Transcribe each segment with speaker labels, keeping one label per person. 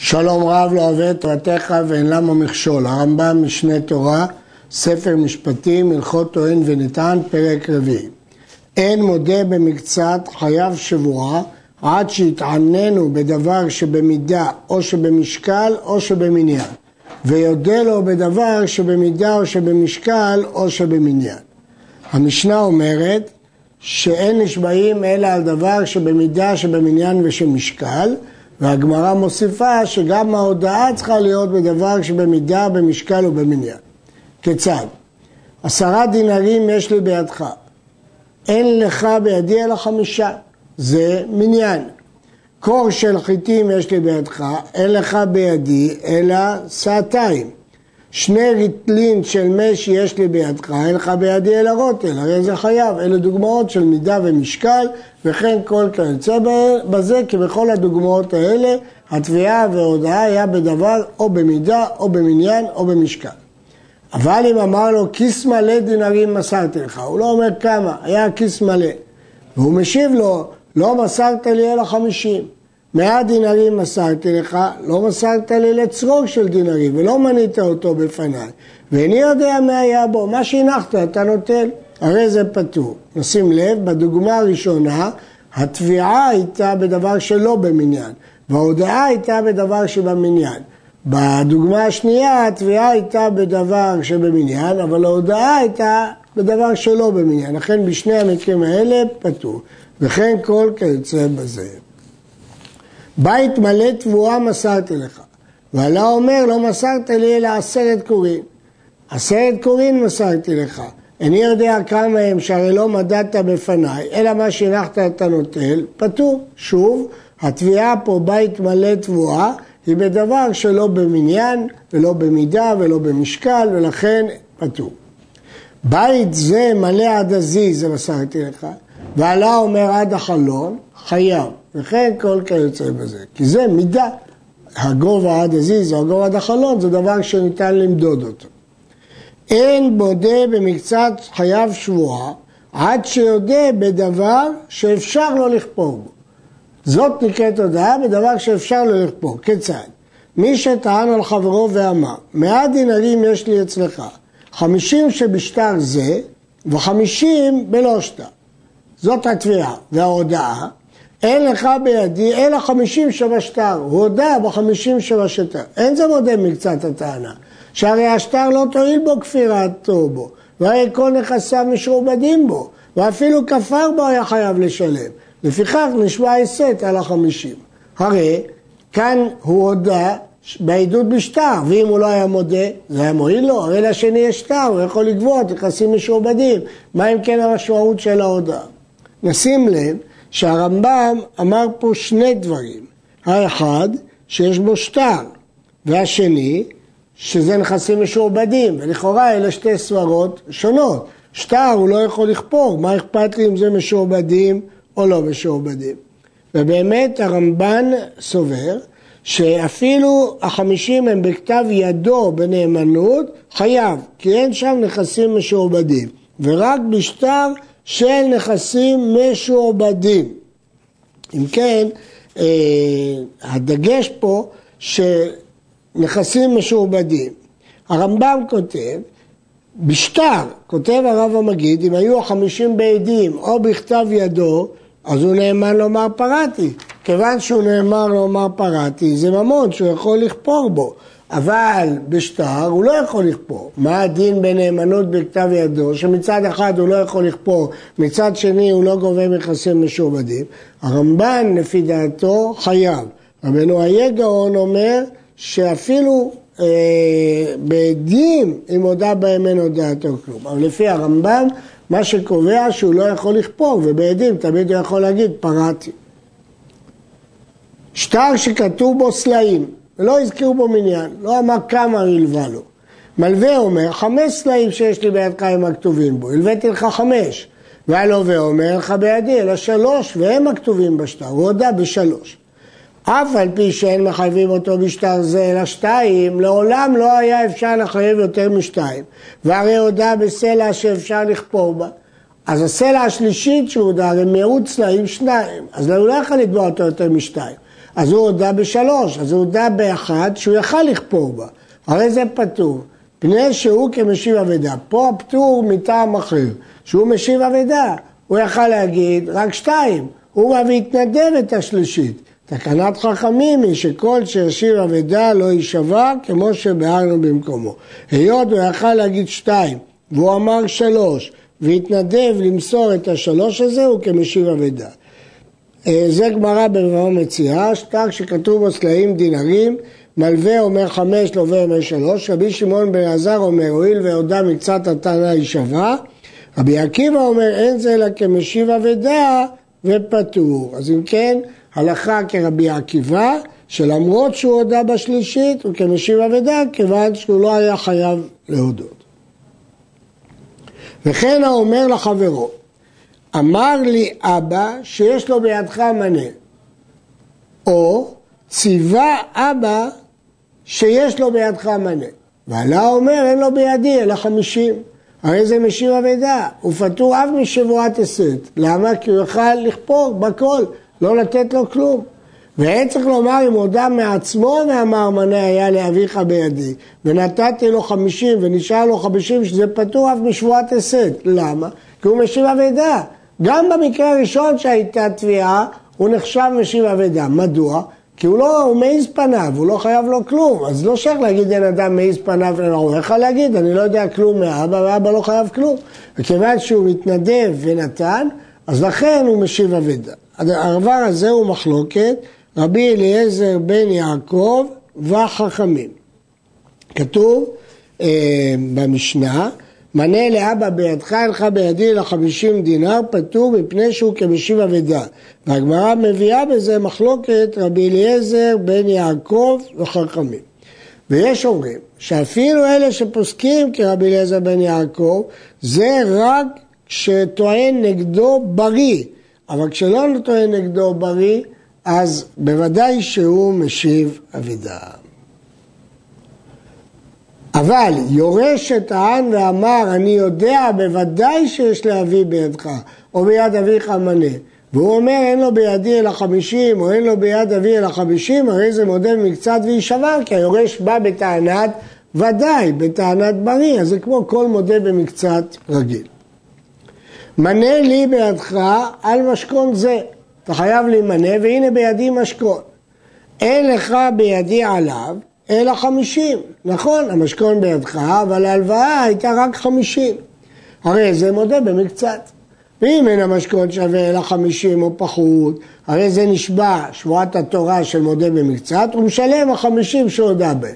Speaker 1: שלום רב לא אוהב את תורתך ואין למה מכשול. הרמב"ם משנה תורה, ספר משפטים, הלכות טוען ונטען, פרק רביעי. אין מודה במקצת חייב שבועה עד שיתעננו בדבר שבמידה או שבמשקל או שבמניין. ויודה לו בדבר שבמידה או שבמשקל או שבמניין. המשנה אומרת שאין נשבעים אלא על דבר שבמידה, שבמניין ושמשקל, והגמרא מוסיפה שגם ההודעה צריכה להיות בדבר שבמידה, במשקל ובמניין. כיצד? עשרה דינרים יש לי בידך, אין לך בידי אלא חמישה, זה מניין. קור של חיטים יש לי בידך, אין לך בידי אלא שעתיים. שני ריטלין של משי יש לי בידך, אין לך בידי אלא רוטל, הרי זה חייב. אלה דוגמאות של מידה ומשקל, וכן כל כיוצא בזה, כי בכל הדוגמאות האלה, התביעה וההודעה היה בדבר או במידה, או במניין, או במשקל. אבל אם אמר לו, כיס מלא דינרים מסרתי לך, הוא לא אומר כמה, היה כיס מלא. והוא משיב לו, לא מסרת לי אלא חמישים. מאה דינרים מסרתי לך, לא מסרת לי לצרור של דינרים, ולא מנית אותו בפניי. ואיני יודע מה היה בו, מה שהנחת אתה נוטל, הרי זה פטור. נשים לב, בדוגמה הראשונה, התביעה הייתה בדבר שלא במניין, וההודעה הייתה בדבר שבמניין. בדוגמה השנייה, התביעה הייתה בדבר שבמניין, אבל ההודעה הייתה בדבר שלא במניין. לכן בשני המקרים האלה פטור. וכן כל כיוצא בזה. בית מלא תבואה מסרתי לך. ועלה אומר לא מסרת לי אלא עשרת קורין. עשרת קורין מסרתי לך. איני יודע כמה הם שהרי לא מדדת בפניי, אלא מה שהנחת אתה נוטל, פטור. שוב, התביעה פה בית מלא תבואה היא בדבר שלא במניין ולא במידה ולא במשקל ולכן פטור. בית זה מלא עד הזיז, זה מסרתי לך, ועלה אומר עד החלון, חייב. וכן כל כיוצא בזה. כי זה מידה. הגובה עד הזיז או הגובה עד החלון זה דבר שניתן למדוד אותו. אין בודה במקצת חייב שבועה עד שיודה בדבר שאפשר לו לכפור בו. זאת נקראת הודעה בדבר שאפשר לו לכפור. כיצד? מי שטען על חברו ואמר, מאה דינרים יש לי אצלך, חמישים שבשטר זה וחמישים בלא שטר. זאת התביעה וההודעה אין לך בידי אלא חמישים שבשטר, הוא הודה בחמישים שבשטר. אין זה מודה מקצת הטענה, שהרי השטר לא תועיל בו כפירתו בו, והרי כל נכסיו משועבדים בו, ואפילו כפר בו היה חייב לשלם. לפיכך נשמע הסת על החמישים. הרי כאן הוא הודה בעדות בשטר, ואם הוא לא היה מודה, זה היה מועיל לו, הרי לשני יש שטר, הוא יכול לגבות נכסים משועבדים. מה אם כן המשמעות של ההודעה? נשים לב שהרמב"ם אמר פה שני דברים. האחד, שיש בו שטר, והשני, שזה נכסים משועבדים, ולכאורה אלה שתי סברות שונות. שטר הוא לא יכול לכפור, מה אכפת לי אם זה משועבדים או לא משועבדים. ובאמת הרמב"ן סובר שאפילו החמישים הם בכתב ידו בנאמנות, חייב, כי אין שם נכסים משועבדים. ורק בשטר של נכסים משועבדים. אם כן, אה, הדגש פה שנכסים משועבדים. הרמב"ם כותב, בשטר, כותב הרב המגיד, אם היו החמישים בעדים או בכתב ידו, אז הוא נאמן לומר פרעתי. כיוון שהוא נאמן לומר פרעתי, זה ממון שהוא יכול לכפור בו. אבל בשטר הוא לא יכול לכפור. מה הדין בנאמנות בכתב ידו, שמצד אחד הוא לא יכול לכפור, מצד שני הוא לא גובה מכסים משועבדים? הרמב"ן לפי דעתו חייב. רבנו איה גאון אומר שאפילו אה, בעדים אם הודה בהם אין הודעתו כלום. אבל לפי הרמב"ם מה שקובע שהוא לא יכול לכפור, ובעדים תמיד הוא יכול להגיד פרעתי. שטר שכתוב בו סלעים, ולא הזכירו בו מניין, לא אמר כמה הלווה לו. מלווה אומר, חמש סלעים שיש לי בידך הם הכתובים בו, הלוויתי לך חמש. והלווה אומר לך בידי, אלא שלוש, והם הכתובים בשטר, הוא הודה בשלוש. אף על פי שאין מחייבים אותו בשטר זה אלא שתיים, לעולם לא היה אפשר לחייב יותר משתיים. והרי הודה בסלע שאפשר לכפור בה. אז הסלע השלישית שהוא הודה, הרי מיעוט סלעים שניים, אז הוא לא יכול לתבוע אותו יותר משתיים. אז הוא הודה בשלוש, אז הוא הודה באחד שהוא יכל לכפור בה, הרי זה פטור. פני שהוא כמשיב אבדה. פה הפטור מטעם אחר, שהוא משיב אבדה. הוא יכל להגיד רק שתיים, הוא בא והתנדב את השלישית. תקנת חכמים היא שכל שישיב אבדה לא יישבע כמו שביארנו במקומו. היות הוא יכל להגיד שתיים והוא אמר שלוש והתנדב למסור את השלוש הזה הוא כמשיב אבדה. אה, זה גמרא ברבעו מציאה, שטר שכתוב בו סלעים דינרים, מלווה אומר חמש, לווה אומר שלוש, רבי שמעון בן עזר אומר, הואיל והודה מקצת הטענה יישבע, רבי עקיבא אומר, אין זה אלא כמשיב אבדה ופטור. אז אם כן, הלכה כרבי עקיבא, שלמרות שהוא הודה בשלישית, הוא כמשיב אבדה, כיוון שהוא לא היה חייב להודות. וכן האומר לחברו, אמר לי אבא שיש לו בידך מנה, או ציווה אבא שיש לו בידך מנה. ועלה אומר אין לו בידי אלא חמישים. הרי זה משיר אבדה, הוא פטור אף משבועת הסת. למה? כי הוא יוכל לכפור בכל, לא לתת לו כלום. ואין צריך לומר אם הודה מעצמו ואמר מנה היה לאביך בידי ונתתי לו חמישים ונשאר לו חמישים שזה פטור אף משבועת הסת. למה? כי הוא משיב אבדה. גם במקרה הראשון שהייתה תביעה הוא נחשב משיב אבדה. מדוע? כי הוא לא, הוא מעיז פניו, הוא לא חייב לו כלום, אז לא שייך להגיד אין אדם מעיז פניו, הוא יכול להגיד, אני לא יודע כלום מאבא, ואבא לא חייב כלום. וכיוון שהוא מתנדב ונתן, אז לכן הוא משיב אבדה. הדבר הזה הוא מחלוקת, רבי אליעזר בן יעקב והחכמים. כתוב אה, במשנה, מנה לאבא בידך, אינך בידי לחמישים דינר, פטור מפני שהוא כמשיב אבדה. והגמרא מביאה בזה מחלוקת רבי אליעזר בן יעקב וחכמים. ויש אומרים שאפילו אלה שפוסקים כרבי אליעזר בן יעקב, זה רק כשטוען נגדו בריא, אבל כשלא טוען נגדו בריא, אז בוודאי שהוא משיב אבידה. אבל יורש העם ואמר, אני יודע בוודאי שיש לאבי בידך, או ביד אביך מנה. והוא אומר, אין לו בידי אלא חמישים, או אין לו ביד אבי אלא חמישים, הרי זה מודה מקצת ויישבר, כי היורש בא בטענת ודאי, בטענת בריא, אז זה כמו כל מודה במקצת רגיל. מנה לי בידך על משכון זה, אתה חייב להימנה, והנה בידי משכון. אין לך בידי עליו, אלא חמישים. נכון, המשכון בידך, אבל ההלוואה הייתה רק חמישים. הרי זה מודה במקצת. ואם אין המשכון שווה אלא חמישים או פחות, הרי זה נשבע שבועת התורה של מודה במקצת, הוא משלם החמישים שהודה בהם.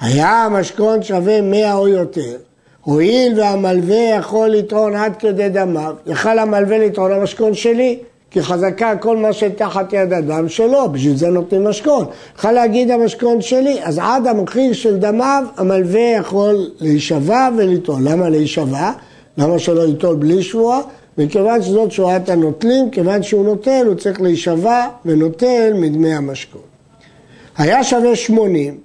Speaker 1: היה המשכון שווה מאה או יותר, הואיל והמלווה יכול לטעון עד כדי דמיו, יכל המלווה לטעון המשכון שלי, כי חזקה כל מה שתחת יד אדם שלו, בשביל זה נותנים משכון. יכול להגיד המשכון שלי, אז עד המחיר של דמיו המלווה יכול להישבע ולטעון. למה להישבע? למה שלא ייטול בלי שבועה? מכיוון שזאת שואת הנוטלים, כיוון שהוא נוטל הוא צריך להישבע ונוטל מדמי המשכון. היה שווה שמונים,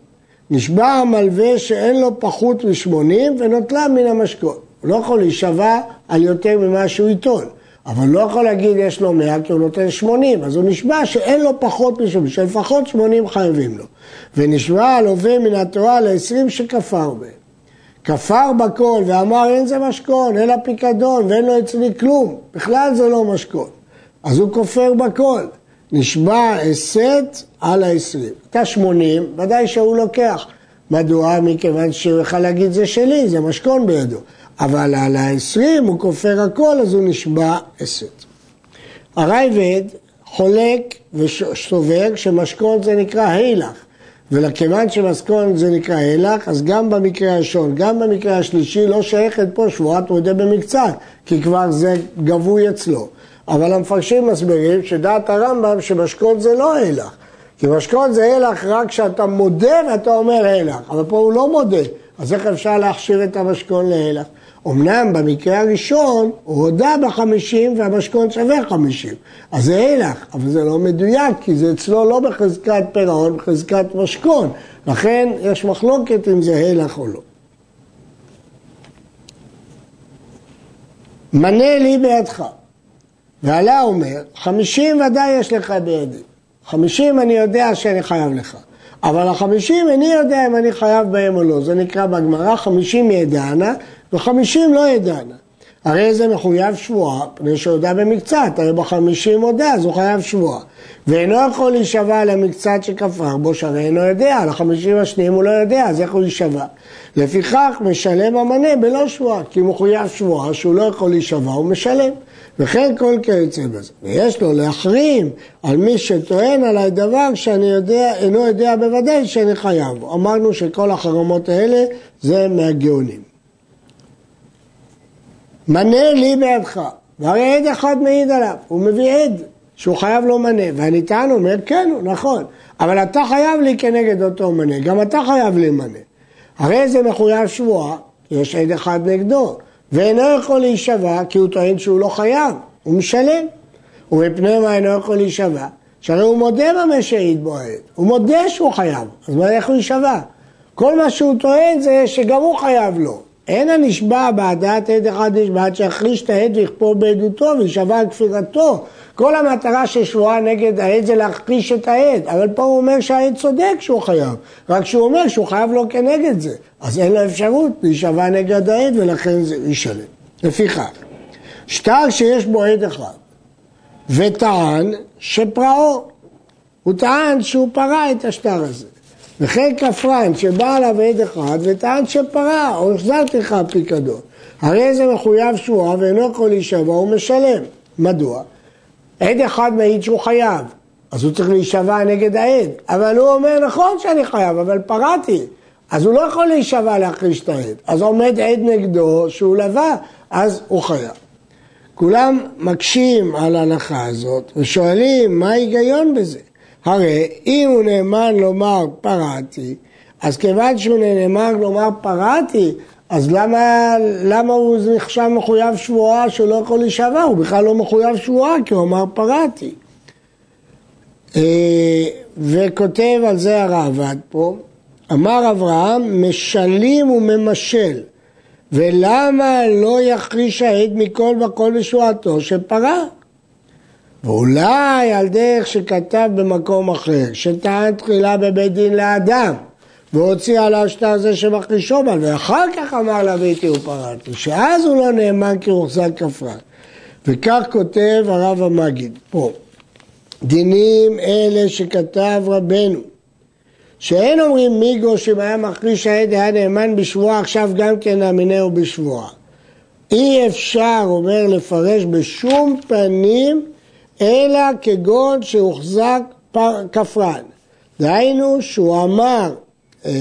Speaker 1: נשבע המלווה שאין לו פחות משמונים ונוטלה מן המשכון. הוא לא יכול להישבע על יותר ממה שהוא ייטול. אבל לא יכול להגיד יש לו 100 כי הוא נותן 80, אז הוא נשבע שאין לו פחות משום, שלפחות 80 חייבים לו. ונשבע הלווה מן התורה ל-20 שכפר בהם. כפר בכל ואמר אין זה משכון, אין לה פיקדון ואין לו אצלי כלום, בכלל זה לא משכון. אז הוא כופר בכל. נשבע הסת על ה-20. הייתה 80, ודאי שהוא לוקח. מדוע? מכיוון שהוא יכול להגיד זה שלי, זה משכון בידו. אבל על העשרים הוא כופר הכל, אז הוא נשבע הסת. הרייבד חולק וסובר שמשכון זה נקרא הילך, ולכיוון שמשכון זה נקרא הילך, אז גם במקרה הראשון, גם במקרה השלישי לא שייכת פה שבועת מודה במקצת, כי כבר זה גבוי אצלו. אבל המפרשים מסבירים שדעת הרמב"ם שמשכון זה לא הילך, כי משכון זה הילך רק כשאתה מודה ואתה אומר הילך, אבל פה הוא לא מודה, אז איך אפשר להכשיר את המשכון להילך? אמנם במקרה הראשון הוא הודה בחמישים והמשכון שווה חמישים, אז זה הילך, אבל זה לא מדויק, כי זה אצלו לא בחזקת פירעון, בחזקת משכון, לכן יש מחלוקת אם זה הילך או לא. מנה לי בידך, ועלה אומר, חמישים ודאי יש לך בידי. חמישים אני יודע שאני חייב לך. אבל החמישים איני יודע אם אני חייב בהם או לא. זה נקרא בגמרא חמישים ידענה וחמישים לא ידענה. הרי זה מחויב שבועה, פני שהודה במקצת, הרי בחמישים הודה, אז הוא חייב שבועה. ואינו יכול להישבע על המקצת שכפר בו, שהרי אינו יודע, על החמישים השניים הוא לא יודע, אז איך הוא יישבע? לפיכך משלם המנה בלא שבועה, כי הוא מחויב שבועה שהוא לא יכול להישבע, הוא משלם. וכן כל כיוצא בזה. ויש לו להחרים על מי שטוען עליי דבר שאני יודע, אינו יודע בוודאי שאני חייב. אמרנו שכל החרמות האלה זה מהגאונים. מנה לי בידך, והרי עד אחד מעיד עליו, הוא מביא עד שהוא חייב לו מנה, והנטען אומר כן, הוא נכון, אבל אתה חייב לי כנגד אותו מנה, גם אתה חייב לי מנה. הרי זה מחויב שבועה, יש עד אחד נגדו, ואינו יכול להישבע כי הוא טוען שהוא לא חייב, הוא משלם. ומפני מה אינו יכול להישבע? שהרי הוא מודה במה שהעיד בו העד, הוא מודה שהוא חייב, אז מה איך הוא יישבע? כל מה שהוא טוען זה שגם הוא חייב לו. אין הנשבע בעדת עד אחד נשבע עד שיחריש את העד ויכפור בעדותו וישבע על כפירתו. כל המטרה של שבועה נגד העד זה להכפיש את העד, אבל פה הוא אומר שהעד צודק שהוא חייב, רק שהוא אומר שהוא חייב לו כנגד זה, אז אין לו אפשרות להישבע נגד העד ולכן זה ישלם. לפיכך, שטר שיש בו עד אחד וטען שפרעו, הוא טען שהוא פרע את השטר הזה. וכן כפרן שבא עליו עד אחד וטען שפרע או החזרתי לך פיקדון. הרי זה מחויב שבועה ואינו יכול להישבע, הוא משלם. מדוע? עד אחד מעיד שהוא חייב, אז הוא צריך להישבע נגד העד. אבל הוא אומר, נכון שאני חייב, אבל פרעתי. אז הוא לא יכול להישבע להחריש את העד. אז עומד עד נגדו שהוא לווה, אז הוא חייב. כולם מקשים על ההנחה הזאת ושואלים מה ההיגיון בזה. הרי אם הוא נאמן לומר פרעתי, אז כיוון שהוא נאמן לומר פרעתי, אז למה, למה הוא נחשב מחויב שבועה שהוא לא יכול להישבע? הוא בכלל לא מחויב שבועה כי הוא אמר פרעתי. אה, וכותב על זה הרעב"ד פה, אמר אברהם, משלים וממשל, ולמה לא יחריש העד מכל וכל בשבועתו שפרע? ואולי על דרך שכתב במקום אחר, שטען תחילה בבית דין לאדם, והוציא על השטר הזה שמחלישו בה, ואחר כך אמר לביתי ופרעתי, שאז הוא לא נאמן כי הוחזק כפרן. וכך כותב הרב המגיד, פה, דינים אלה שכתב רבנו, שאין אומרים מיגו שאם היה מחליש העד היה נאמן בשבועה, עכשיו גם כן נאמינהו בשבועה. אי אפשר, אומר, לפרש בשום פנים, אלא כגון שהוחזק כפרן. דהיינו שהוא אמר אה,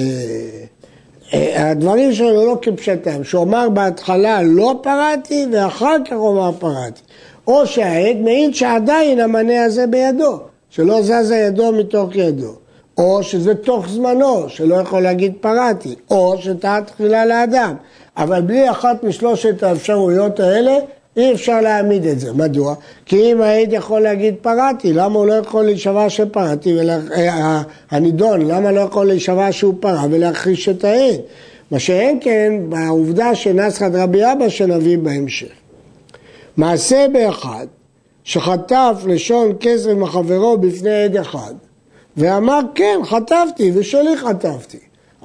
Speaker 1: אה, הדברים שלו לא כפשטם, שהוא אמר בהתחלה לא פרעתי ואחר כך הוא אמר פרעתי. או שהעד מעיד שעדיין המנה הזה בידו, שלא זזה ידו מתוך ידו. או שזה תוך זמנו, שלא יכול להגיד פרעתי, או שטעה תחילה לאדם. אבל בלי אחת משלושת האפשרויות האלה, אי אפשר להעמיד את זה. מדוע? כי אם העד יכול להגיד פרעתי, למה הוא לא יכול להישבע שפרעתי, ולה... אה, הנידון, למה לא יכול להישבע שהוא פרע ולהכחיש את העד? מה שאין כן בעובדה שנסחת רבי אבא שנביא בהמשך. מעשה באחד שחטף לשון כסף מחברו בפני עד אחד ואמר כן חטפתי ושלי חטפתי.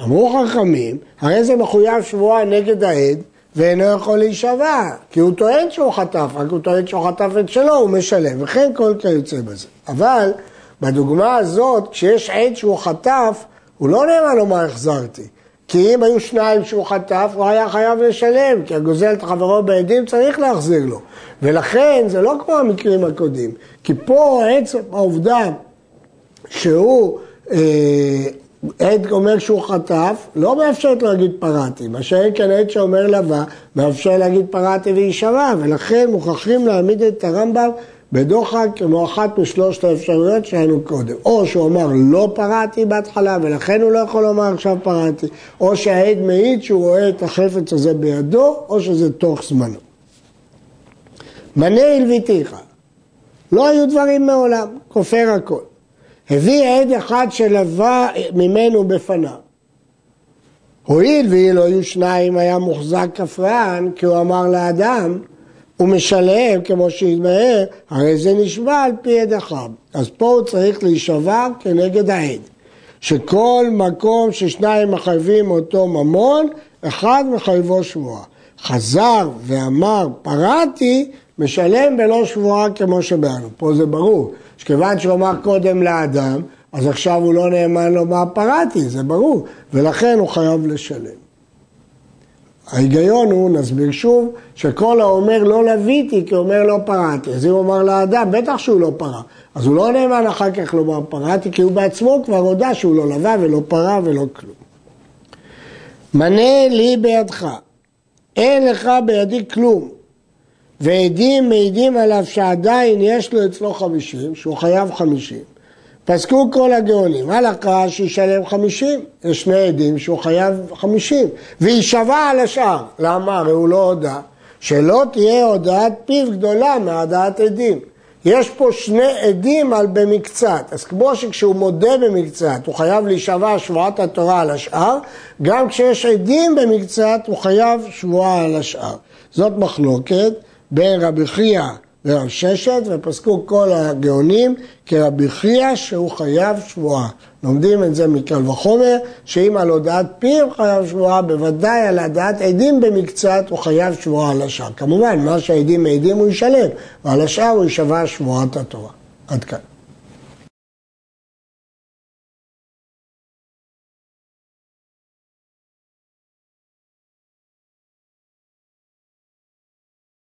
Speaker 1: אמרו חכמים, הרי זה מחויב שבועה נגד העד ואינו יכול להישבע, כי הוא טוען שהוא חטף, רק הוא טוען שהוא חטף את שלו, הוא משלם, וכן כל כיוצא בזה. אבל בדוגמה הזאת, כשיש עד שהוא חטף, הוא לא נאמר לומר החזרתי. כי אם היו שניים שהוא חטף, הוא היה חייב לשלם, כי הגוזל את חברו בעדים צריך להחזיר לו. ולכן זה לא כמו המקרים הקודמים, כי פה עצם העובדה שהוא אה, עד אומר שהוא חטף, לא מאפשרת להגיד פרעתי. מה שאין כאן עד שאומר לבא, מאפשר להגיד פרעתי ויישבע, ולכן מוכרחים להעמיד את הרמב"ם בדוחק כמו אחת משלושת האפשרויות שהיינו קודם. או שהוא אמר לא פרעתי בהתחלה ולכן הוא לא יכול לומר עכשיו פרעתי, או שהעד מעיד שהוא רואה את החפץ הזה בידו, או שזה תוך זמנו. מנה הלוויתיך, לא היו דברים מעולם, כופר הכל. הביא עד אחד שלווה ממנו בפניו. הואיל ואילו היו שניים היה מוחזק כפרן, כי הוא אמר לאדם, ומשלם כמו שהתבהר, הרי זה נשבע על פי עד אחד. אז פה הוא צריך להישבע כנגד העד. שכל מקום ששניים מחייבים אותו ממון, אחד מחייבו שבועה. חזר ואמר פרעתי, משלם בלא שבועה כמו שבאנו. פה זה ברור, שכיוון שהוא אמר קודם לאדם, אז עכשיו הוא לא נאמן לומר פרעתי, זה ברור, ולכן הוא חייב לשלם. ההיגיון הוא, נסביר שוב, שכל האומר לא לוויתי כי אומר לא פרעתי. אז אם הוא אמר לאדם, בטח שהוא לא פרע. אז הוא לא נאמן אחר כך לומר פרעתי, כי הוא בעצמו כבר הודה שהוא לא לווה ולא פרע ולא כלום. מנה לי בידך, אין לך בידי כלום, ועדים מעידים עליו שעדיין יש לו אצלו חמישים, שהוא חייב חמישים. פסקו כל הגאונים, הלכה שישלם חמישים, יש שני עדים שהוא חייב חמישים, ויישבע על השאר. למה? הרי הוא לא הודה. שלא תהיה הודעת פיו גדולה מהדעת עדים. יש פה שני עדים על במקצת, אז כמו שכשהוא מודה במקצת הוא חייב להישבע שבועת התורה על השאר, גם כשיש עדים במקצת הוא חייב שבועה על השאר. זאת מחלוקת בין רבי חייא ורב ששת, ופסקו כל הגאונים כרבי חייא שהוא חייב שבועה. לומדים את זה מקל וחומר, שאם על הודעת פיו חייב שבועה, בוודאי על הודעת עדים במקצת הוא חייב שבועה על השאר. כמובן, מה שהעדים מעידים הוא ישלם, ועל השאר הוא יישבע שבועת התורה. עד כאן.